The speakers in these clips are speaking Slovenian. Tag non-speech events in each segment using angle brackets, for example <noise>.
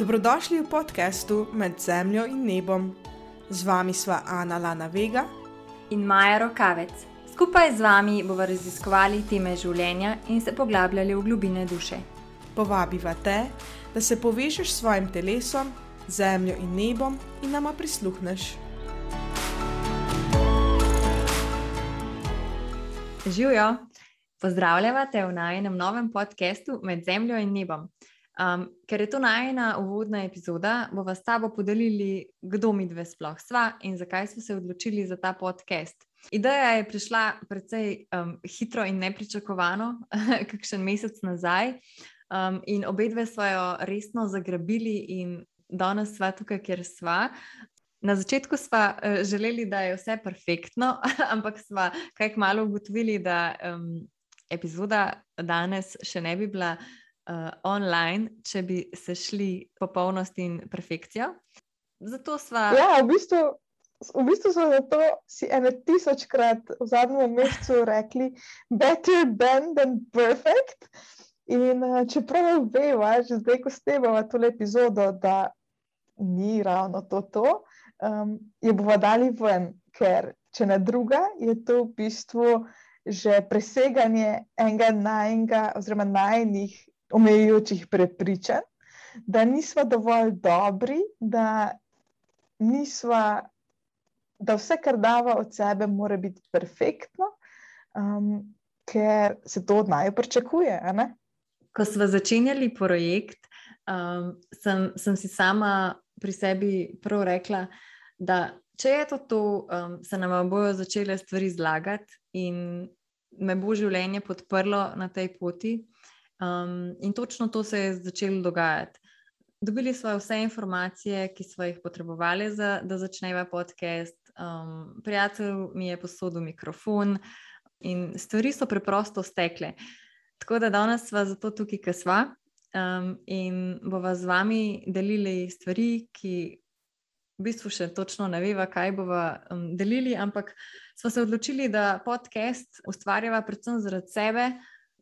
Dobrodošli v podkastu Med zemljo in nebom. Z vami sva Ana Lana Vega in Maja Rokavec. Skupaj z vami bomo raziskovali teme življenja in se poglabljali v globine duše. Povabiva te, da se povežeš s svojim telesom, zemljo in nebom in nama prisluhneš. Živijo! Pozdravljava te v najnem novem podkastu Med zemljo in nebom. Um, ker je to najna uvodna epizoda, bomo s tabo podelili, kdo mi dve sploh sva in zakaj smo se odločili za ta podcast. Ideja je prišla precej um, hitro in nepričakovano, <laughs> kakšen mesec nazaj, um, in obe dve smo jo resno zagrabili, in danes sva tukaj, kjer sva. Na začetku smo uh, eh, želeli, da je vse perfektno, <laughs> ampak smo kaj kmalo ugotovili, da um, epizoda danes še ne bi bila uh, online, če bi se šli popolnost in perfekcijo. Zato smo. Ja, v bistvu. V bistvu so zato si ene tisočkrat v zadnjem mesecu rekli, better than, than perfect. In uh, čeprav vemo, že zdaj, ko snemamo to epizodo, da ni ravno to, to um, je bomo dali ven, ker če ne druga, je to v bistvu že preseganje enega najnega, oziroma najnih omejujočih prepričanj, da nismo dovolj dobri, da, nisva, da vse, kar dava od sebe, mora biti perfektno, um, ker se to od naju pričakuje. Ko smo začenjali projekt, um, sem, sem si sama pri sebi prav rekla, da če je to, to um, se nam bojo začele stvari zlagati in me bo življenje podprlo na tej poti. Um, in točno to se je začelo dogajati. Dobili smo vse informacije, ki smo jih potrebovali, za, da začneva podcast. Um, prijatelj mi je posodil mikrofon in stvari so preprosto stekle. Tako da danes smo zato tukaj, ki smo um, in bomo z vami delili stvari, ki v bistvu še točno ne veva, kaj bomo um, delili, ampak smo se odločili, da podcast ustvarjava predvsem zaradi sebe,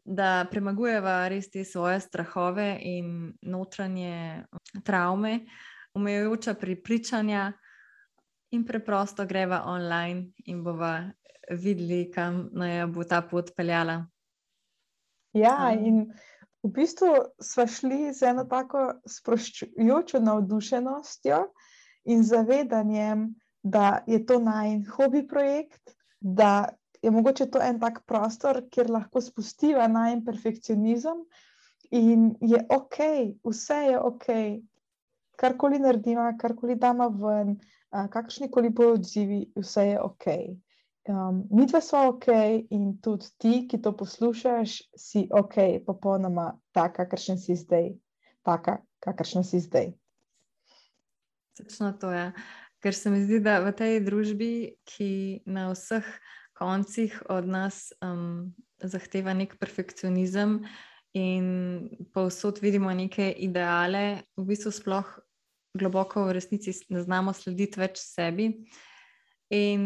da premagujeva res te svoje strahove in notranje um, travme, omejujoča pripričanja, in preprosto greva online in bova videli, kam naj bo ta pot peljala. Ja, in v bistvu smo šli z eno tako sproščujočo navdušenostjo in zavedanjem, da je to najn hobi projekt, da je mogoče to en tak prostor, kjer lahko spustiva najn perfekcionizem in je ok, vse je ok, karkoli naredimo, karkoli damo ven, kakršni koli bojo odzivi, vse je ok. Um, mi dva smo ok, in tudi ti, ki to poslušaš, si ok, popolnoma taka, kakršen si zdaj, taka, kakršen si zdaj. Točno to je. Ker se mi zdi, da v tej družbi, ki na vseh koncih od nas um, zahteva nek perfekcionizem in povsod vidimo neke ideale, v bistvu sploh globoko v resnici ne znamo slediti več sebi. In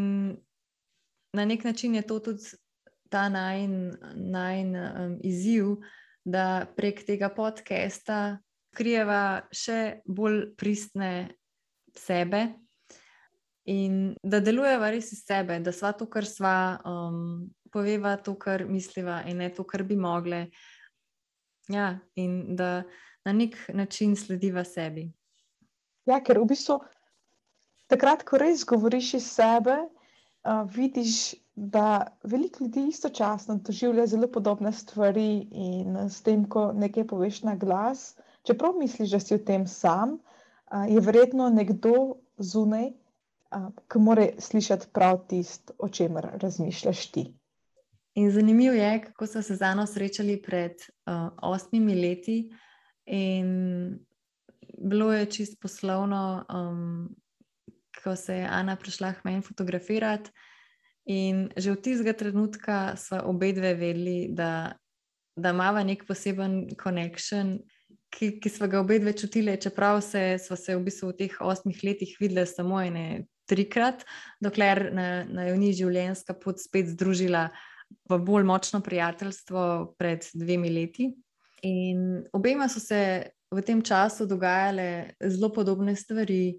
na nek način je to tudi ta najn, najn um, izziv, da prek tega podcasta krijeva še bolj pristne sebe in da delujeva res iz sebe, da sva to, kar sva, um, poveva to, kar misliva, in ne to, kar bi mogle. Ja, in da na nek način slediva sebi. Ja, ker v bistvu takrat, ko res govoriš iz sebe, uh, vidiš, da veliko ljudi istočasno doživlja zelo podobne stvari, in s tem, ko nekaj poveš na glas, čeprav misliš, da si v tem sam je verjetno nekdo zunaj, ki mora slišati prav tisto, o čemer razmišljaš ti. In zanimivo je, kako so se z Ano srečali pred uh, osmimi leti, in bilo je čist poslovno, um, ko se je Ana prišla k meni fotografirati. In že od tistega trenutka smo obe dve vedeli, da, da imamo nek poseben konekšen ki, ki smo ga obe dve čutili, čeprav se, smo se v bistvu v teh osmih letih videli samo ene trikrat, dokler na, na jo ni življenjska pot spet združila v bolj močno prijateljstvo pred dvemi leti. In obema so se v tem času dogajale zelo podobne stvari.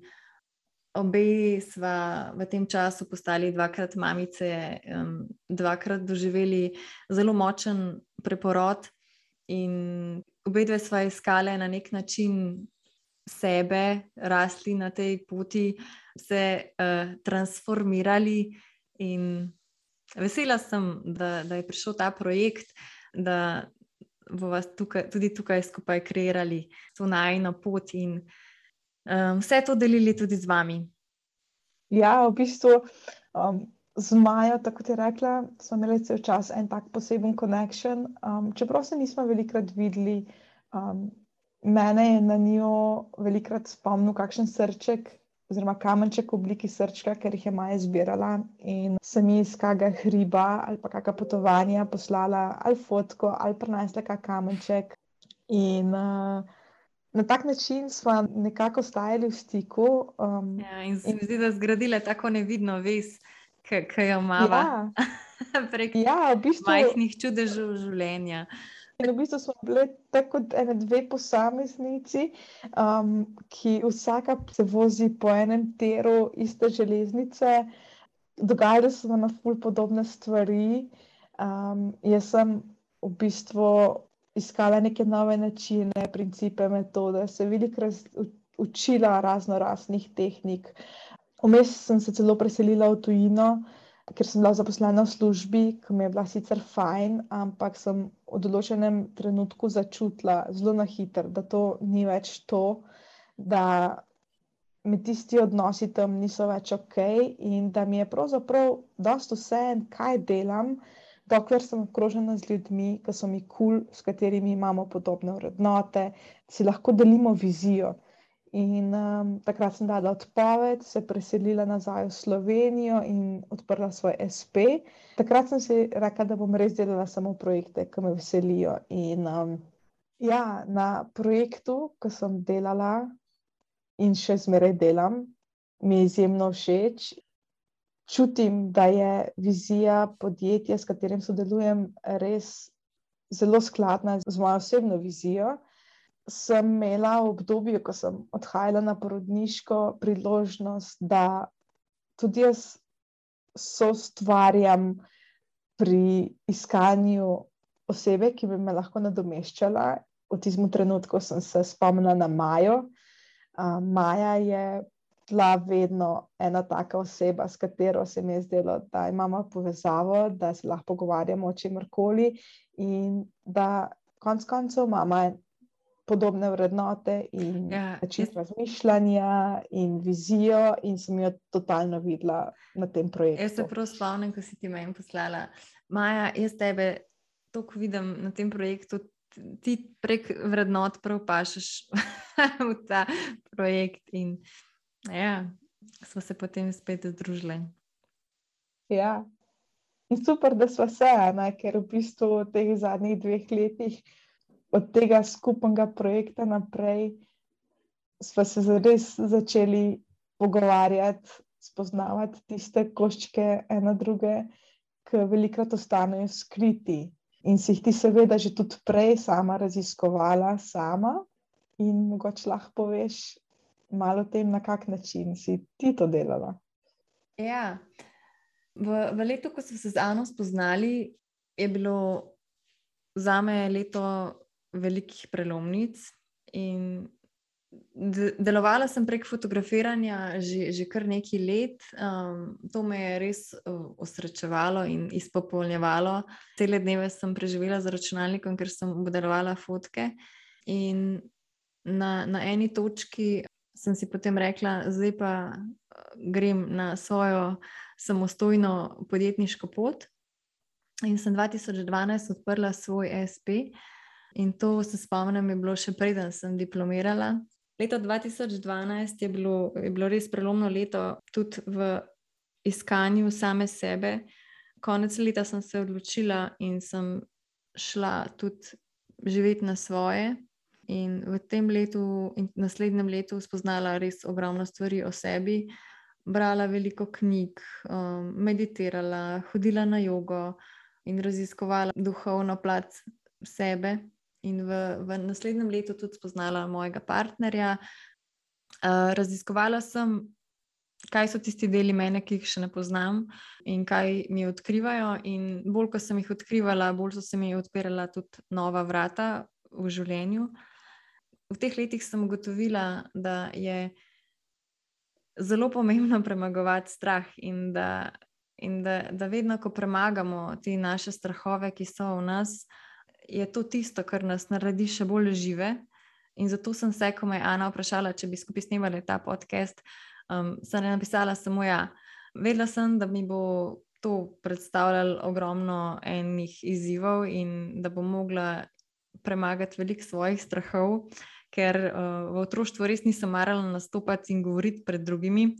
Obe sva v tem času postali dvakrat mamice, dvakrat doživeli zelo močen preporod, in obe dve sva iskali na nek način sebe, rasli na tej poti, se uh, transformirali. In vesela sem, da, da je prišel ta projekt, da bomo tukaj, tudi tukaj skupaj kreirali to najno pot in um, vse to delili tudi z vami. Ja, v bistvu um, z Majo, tako ti rekla, smo imeli cel čas en tak poseben konekšen. Um, čeprav se nismo velikrat videli, um, mene je na njo velikrat spomnil kakšen srček. Oziroma, kamenček v obliki srčka, ker jih je Maja zbirala, in sem ji iz kakega hriba ali pa kakega potovanja poslala ali fotko ali prenesla kakšen kamenček. In uh, na tak način smo nekako stajali v stiku. Um, ja, in se mi zdi, da zgradile tako nevidno vez, ki jo imamo ja. <laughs> prek ja, v bistvu, majhnih čudežev življenja. In v bistvu smo bili tako kot ene dve posameznici, um, ki vsaka se vozi po enem teru iste železnice. Dogajale so nam ful podobne stvari. Um, jaz sem v bistvu iskala neke nove načine, principe, metode, se velikrat učila razno raznih tehnik. Vmes sem se celo preselila v tujino, ker sem bila zaposlena v službi, ki mi je bila sicer fajn, ampak sem v določenem trenutku začutila zelo na hitro, da to ni več to, da mi tisti odnosi tam niso več ok in da mi je pravzaprav dosto vse en, kaj delam. Dokler sem obkrožena z ljudmi, ki so mi kul, cool, s katerimi imamo podobne vrednote, si lahko delimo vizijo. In um, takrat sem dala odpoved, se preselila nazaj v Slovenijo in odprla svoj SP. Takrat sem si rekla, da bom res delala samo projekte, ki me veselijo. In um, ja, na projektu, ki sem delala in še zmeraj delam, mi je izjemno všeč. Čutim, da je vizija podjetja, s katerim sodelujem, res zelo skladna z mojo osebno vizijo sem imela v obdobju, ko sem odhajala na porodniško, priložnost, da tudi jaz soustvarjam pri iskanju osebe, ki bi me lahko nadomeščala. V tistem trenutku sem se spomnila na Majo. Maja je bila vedno ena taka oseba, s katero se mi je zdelo, da imamo povezavo, da se lahko pogovarjamo o čemkoli in da konec koncev mama podobne vrednote in ja, način jaz... razmišljanja in vizijo, in sem jo totalno videla na tem projektu. Jaz se prav spomnim, ko si ti meni poslala, Maja, jaz tebe toliko vidim na tem projektu. Ti prek vrednot prepašaš <laughs> v ta projekt, in ja, smo se potem spet združili. Ja, in super, da smo se, ne? ker v bistvu v teh zadnjih dveh letih od tega skupnega projekta naprej smo se res začeli pogovarjati, spoznavati tiste koščke ene druge, ki velikrat ostanejo skriti. In si jih ti, seveda, že tudi prej sama raziskovala, sama, in mogoče lahko poveš malo o tem, na kak način si ti to delala. Ja, v, v letu, ko smo se z Ano spoznali, je bilo za me leto velikih prelomnic. In delovala sem prek fotografiranja že, že kar nekaj let. Um, to me je res uh, osrečevalo in izpopolnjevalo. Cele dneve sem preživela z računalnikom, ker sem obdelovala fotke. In na, na eni točki sem si potem rekla, zdaj pa uh, grem na svojo samostojno podjetniško pot. In sem 2012 odprla svoj SP. In to se spomnim, je bilo še preden sem diplomirala. Leto 2012 je bilo, je bilo res prelomno leto, tudi v iskanju same sebe. Konec leta sem se odločila in sem šla tudi živeti na svoje. In v tem letu in naslednjem letu spoznala res ogromno stvari o sebi, brala veliko knjig, um, meditirala, hodila na jogo in raziskovala duhovno plat sebe in v, v naslednjem letu tudi spoznala mojega partnerja. Uh, raziskovala sem, kaj so tisti deli mene, ki jih še ne poznam in kaj mi odkrivajo. In bolj, ko sem jih odkrivala, bolj so se mi odpirala tudi nova vrata v življenju. V teh letih sem ugotovila, da je zelo pomembno premagovati strah in da, in da, da vedno, ko premagamo te naše strahove, ki so v nas, je to tisto, kar nas naredi še bolj žive. In zato sem se, ko me je Ana vprašala, če bi skupaj snimali ta podcast, um, sem napisala samo ja. Vedela sem, da mi bo to predstavljalo ogromno enih izzivov in da bom mogla premagati veliko svojih strahov, ker uh, v otroštvu res nisem marala nastopati in govoriti pred drugimi.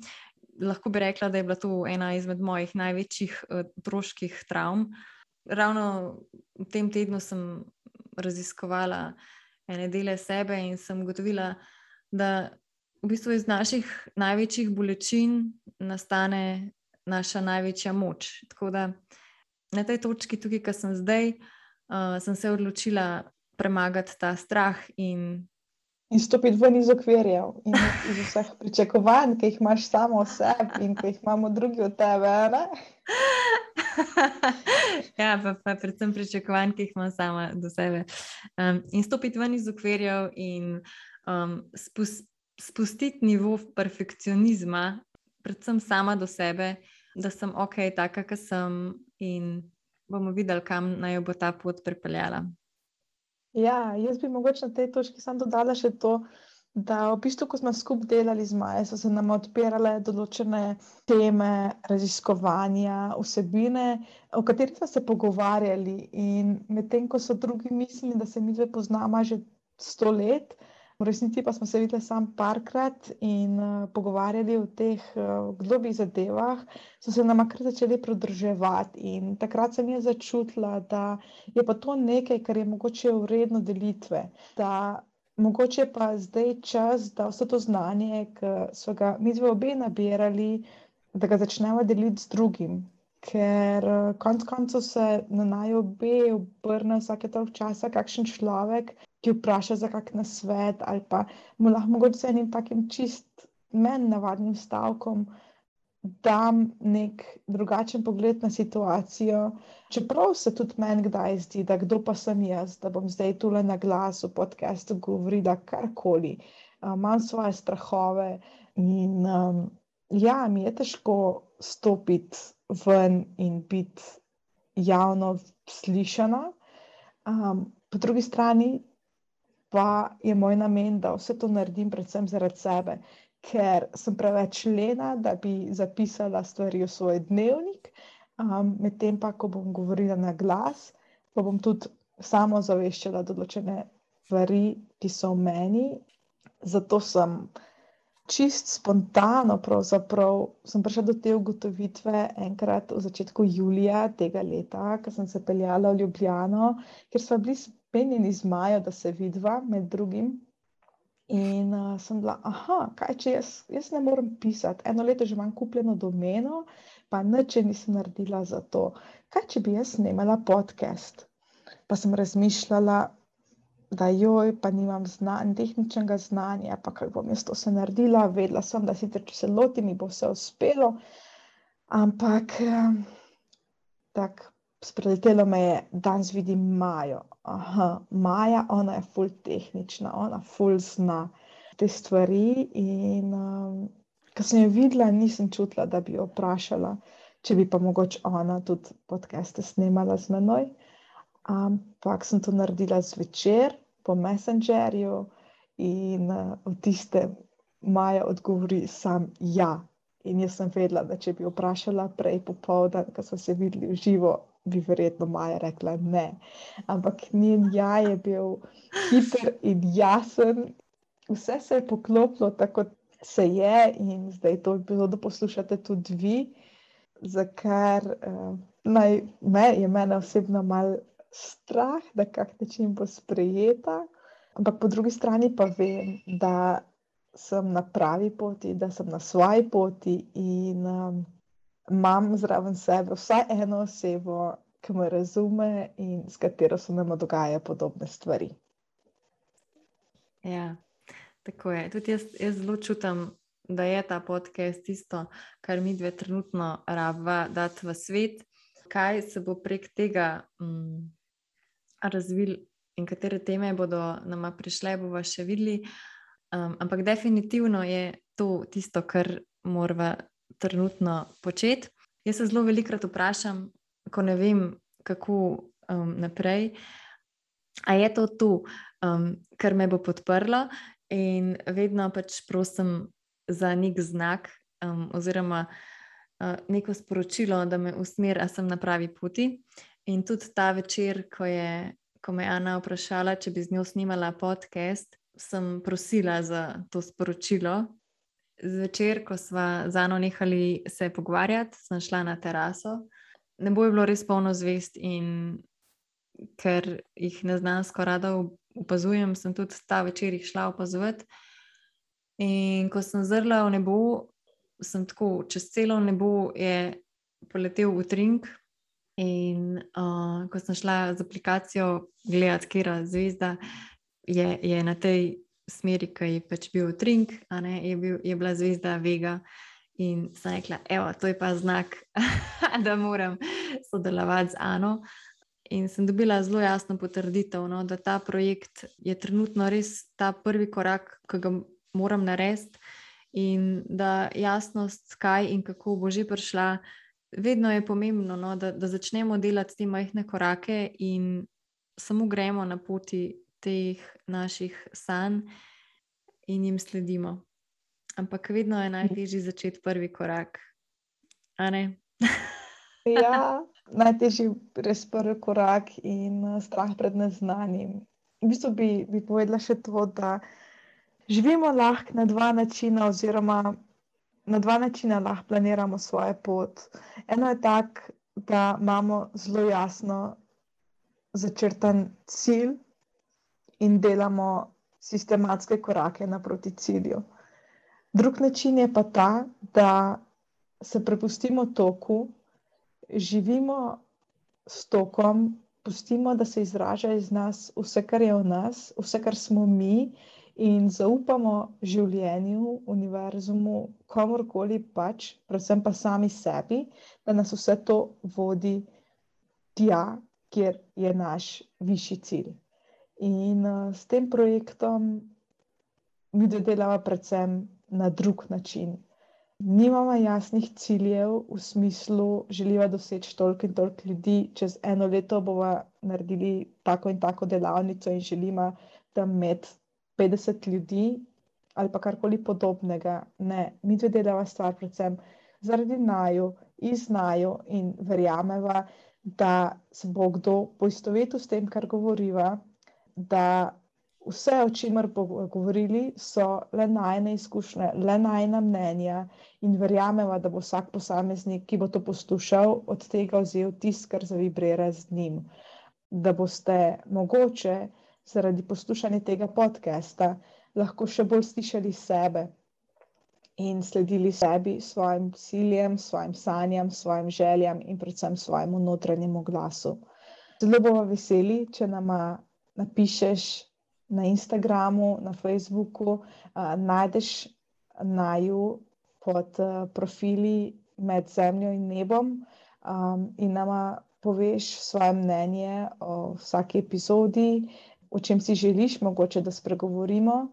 Lahko bi rekla, da je bila to ena izmed mojih največjih uh, otroških travm. Ravno v tem tednu sem raziskovala ene dele sebe in sem ugotovila, da v bistvu iz naših največjih bolečin nastane naša največja moč. Tako da na tej točki, tukaj, ki sem zdaj, uh, sem se odločila premagati ta strah in. In stopiti ven iz okvirjev in iz vseh pričakovanj, ki jih imaš samo o sebi in ki jih imamo drugi od tebe. <laughs> <laughs> ja, pa, pa predvsem pričakovanj, ki jih imam sama do sebe. Um, in stopiti ven iz okvirjev in um, spus, spustiti nivo perfekcionizma, predvsem sama do sebe, da sem ok, taka, kar sem in bomo videli, kam naj bo ta pot pripeljala. Ja, jaz bi mogoče na tej točki samo dodala še to, da v bistvu, ko smo skupaj delali z Majo, so se nam odpirale določene teme, raziskovanja, vsebine, o katerih smo se pogovarjali. In medtem, ko so drugi mislili, da se mi dve poznamo že sto let, V resnici pa smo se videli samo parkrat in uh, pogovarjali o teh uh, globih zadevah, so se nam kar začeli prodruževati. In takrat sem jaz začutila, da je pa to nekaj, kar je mogoče vredno delitve. Da mogoče pa zdaj čas, da vse to znanje, ki so ga mi dve obe nabirali, da ga začnemo deliti z drugim. Ker uh, konec koncev se na naj obe obrne vsake toliko časa, kakšen človek, ki vpraša za kak na svet, ali pa mu lahko mogoče z enim takim čist menj navadnim stavkom dam nek drugačen pogled na situacijo. Čeprav se tudi meni kdaj zdi, da kdo pa sem jaz, da bom zdaj tule na glas v podkastu govorila karkoli, imam svoje strahove in um, ja, mi je težko stopiti ven in biti javno slišana. Um, po drugi strani pa je moj namen, da vse to naredim predvsem zaradi sebe, ker sem preveč lena, da bi zapisala stvari v svoj dnevnik. Um, Medtem pa, ko bom govorila na glas, pa bom tudi samo zaveščala določene stvari, ki so v meni. Zato sem čist spontano, pravzaprav sem prišla do te ugotovitve enkrat v začetku julija tega leta, ko sem se peljala v Ljubljano, ker smo bili penjeni z Majo, da se vidva med drugim. In uh, sem bila, aha, kaj če jaz, jaz ne morem pisati, eno leto že imam kupljeno domeno, pa nič nisem naredila za to. Kaj če bi jaz snimala podcast? Pa sem razmišljala, da joj, pa nimam znan, tehničnega znanja, pa kako bom jaz to se naredila. Vedela sem, da sicer, če se lotim, bo vse uspelo. Ampak, um, tako spreletelo me je, danes vidim Majo. Aha, Maja, ona je ful tehnična, ona ful zna te stvari. In um, ko sem jo videla, nisem čutila, da bi jo vprašala, če bi pa mogoče ona tudi podcaste snimala z menoj. Ampak sem to naredila zvečer po Messengerju in uh, v tiste Maja odgovori sam ja. In jaz sem vedela, da če bi vprašala prej popovdan, ko smo se videli v živo, bi verjetno Maja rekla ne. Ampak njen ja je bil hiter in jasen, vse se je poklopilo tako, kot se je, in zdaj to je bilo, da poslušate tudi vi, za kar uh, naj, me, je mene osebno mal strah, da kak način bo sprejeta. Ampak po drugi strani pa vem, da sem na pravi poti, da sem na svoji poti in um, imam zraven sebe vsaj eno osebo, ki me razume in s katero se nam dogajajo podobne stvari. Ja, tako je. Tudi jaz, jaz zelo čutim, da je ta podcast tisto, kar mi dve trenutno rabva dati v svet. Kaj se bo prek tega um, razvil in katere teme bodo nama prišle, bomo še videli. Um, ampak definitivno je to tisto, kar moramo trenutno početi. Jaz se zelo velikokrat vprašam, ko ne vem, kako um, naprej. A je to to, um, kar me bo podprlo, in vedno pač prosim za nek znak um, oziroma uh, neko sporočilo, da me usmeri, da sem na pravi poti. In tudi ta večer, ko, je, ko me je Ana vprašala, če bi z njo snimala podcast, sem prosila za to sporočilo. Zvečer, ko smo z Ano nehali se pogovarjati, sem šla na teraso. Ne bo je bilo res polno zvest, in ker jih ne znam skoraj da opazujem, sem tudi ta večer jih šla opazovati. In ko sem zrla v nebo, sem tako čez celo nebo je poletel v Trink. In uh, ko sem šla z aplikacijo gledati, kera zvezda je, je na tej smeri, ki je pač bil Trink, je, bil, je bila zvezda Vega. In sem rekla, evo, to je pa znak, <laughs> da moram sodelovati z Ano. In sem dobila zelo jasno potrditev, no, da ta projekt je trenutno res ta prvi korak, ki ga moram narediti, in da jasnost, kaj in kako bo že prišla, vedno je pomembno, no, da, da začnemo delati te majhne korake in samo gremo na poti teh naših sanj in jim sledimo. Ampak vedno je najtežje začeti prvi korak. <laughs> ja, najtežji je res prvi korak in uh, strah pred neznanim. V bistvu bi, bi povedala še to, da živimo lahko na dva načina, oziroma na dva načina lahko planiramo svojo pot. Eno je tak, da imamo zelo jasno začrtan cilj in delamo sistematske korake naproti cilju. Drug način je pa ta, da se prepustimo toku živimo s tokom, pustimo, da se izraža iz nas vse, kar je v nas, vse, kar smo mi, in zaupamo življenju, univerzumu, komorkoli pač, predvsem pa sami sebi, da nas vse to vodi tja, kjer je naš višji cilj. In uh, s tem projektom mi dodelava predvsem na drug način nimamo jasnih ciljev v smislu, želiva doseči toliko in toliko ljudi, čez eno leto bomo naredili tako in tako delavnico in želimo tam imeti 50 ljudi ali pa karkoli podobnega. Ne, mi dve delava stvar predvsem zaradi naju, iz naju in verjameva, da se bo kdo poistovetil s tem, kar govoriva, da vse, o čemer bomo govorili, so le najne izkušnje, le najna mnenja, in verjamemo, da bo vsak posameznik, ki bo to poslušal, od tega vzel tisto, kar zavibrira z njim. Da boste mogoče zaradi poslušanja tega podcasta lahko še bolj slišali sebe in sledili sebi, svojim ciljem, svojim sanjam, svojim željam in predvsem svojemu notranjemu glasu. Zelo bomo veseli, če nama napišeš na Instagramu, na Facebooku, uh, najdeš naju pod uh, profili med zemljo in nebom um, in nama poveš svoje mnenje o vsaki epizodi, o čem si želiš, mogoče da spregovorimo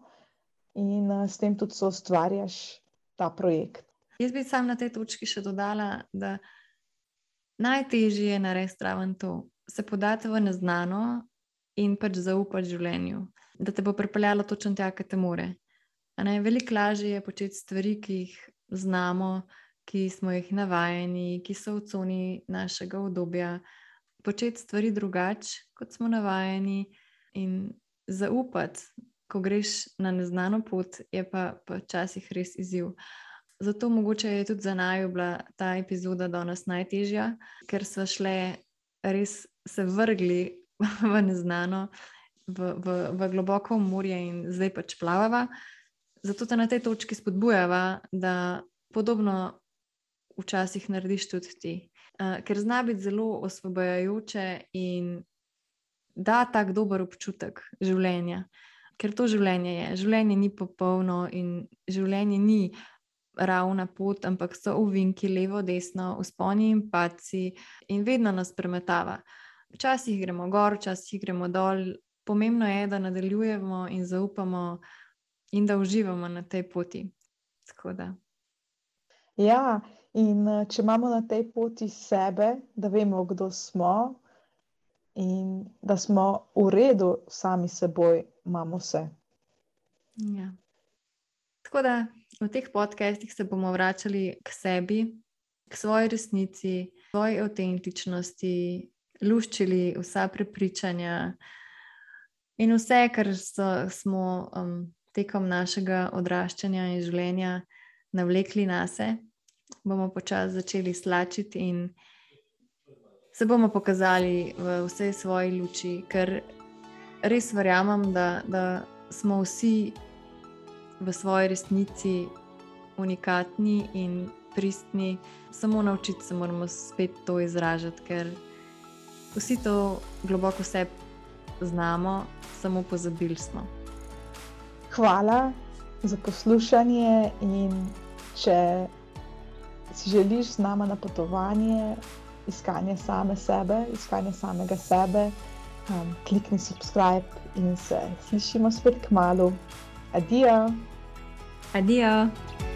in uh, s tem tudi so ustvarjaš ta projekt. Jaz bi sam na tej točki še dodala, da najtežje je narediti raven to, se podati v neznano in pač zaupati življenju da te bo pripeljalo točno tja, ki te more. Veliko lažje je početi stvari, ki jih znamo, ki smo jih navajeni, ki so v coni našega obdobja, početi stvari drugače, kot smo navajeni, in zaupati, ko greš na neznano pot, je pa včasih res izziv. Zato mogoče je tudi za naju bila ta epizoda danes najtežja, ker smo šle res se vrgli v neznano v, v, v globoko morje in zdaj pač plavava. Zato te na tej točki spodbujava, da podobno včasih narediš tudi ti. Uh, ker zna biti zelo osvobajajoče in da tak dober občutek življenja. ker to življenje je. Življenje ni popolno in življenje ni ravna pot, ampak so uvinki levo, desno, usponi in paci in vedno nas premetava. Včasih gremo gor, včasih gremo dol. Pomembno je, da nadaljujemo in zaupamo, in da uživamo na tej poti. Ja, in če imamo na tej poti sebe, da vemo, kdo smo, in da smo v redu sami s seboj, imamo vse. Ja. Tako da v teh podcestih se bomo vračali k sebi, k svoji resnici, svoji avtentičnosti, luščili vsa prepričanja in vse, kar so, smo um, tekom našega odraščanja in življenja navlekli na sebe, bomo počasi začeli slačiti in se bomo pokazali v vsej svoji luči, ker res verjamem, da, da smo vsi v svoji resnici unikatni in pristni, samo naučiti se moramo spet to izražati, ker vsi to globoko vse znamo, samo pozabili smo. Hvala za poslušanje in če si želiš z nami na potovanje, iskanje same sebe, iskanje samega sebe, um, klikni subscribe in se slišimo spet k malu. Adijo. Adijo.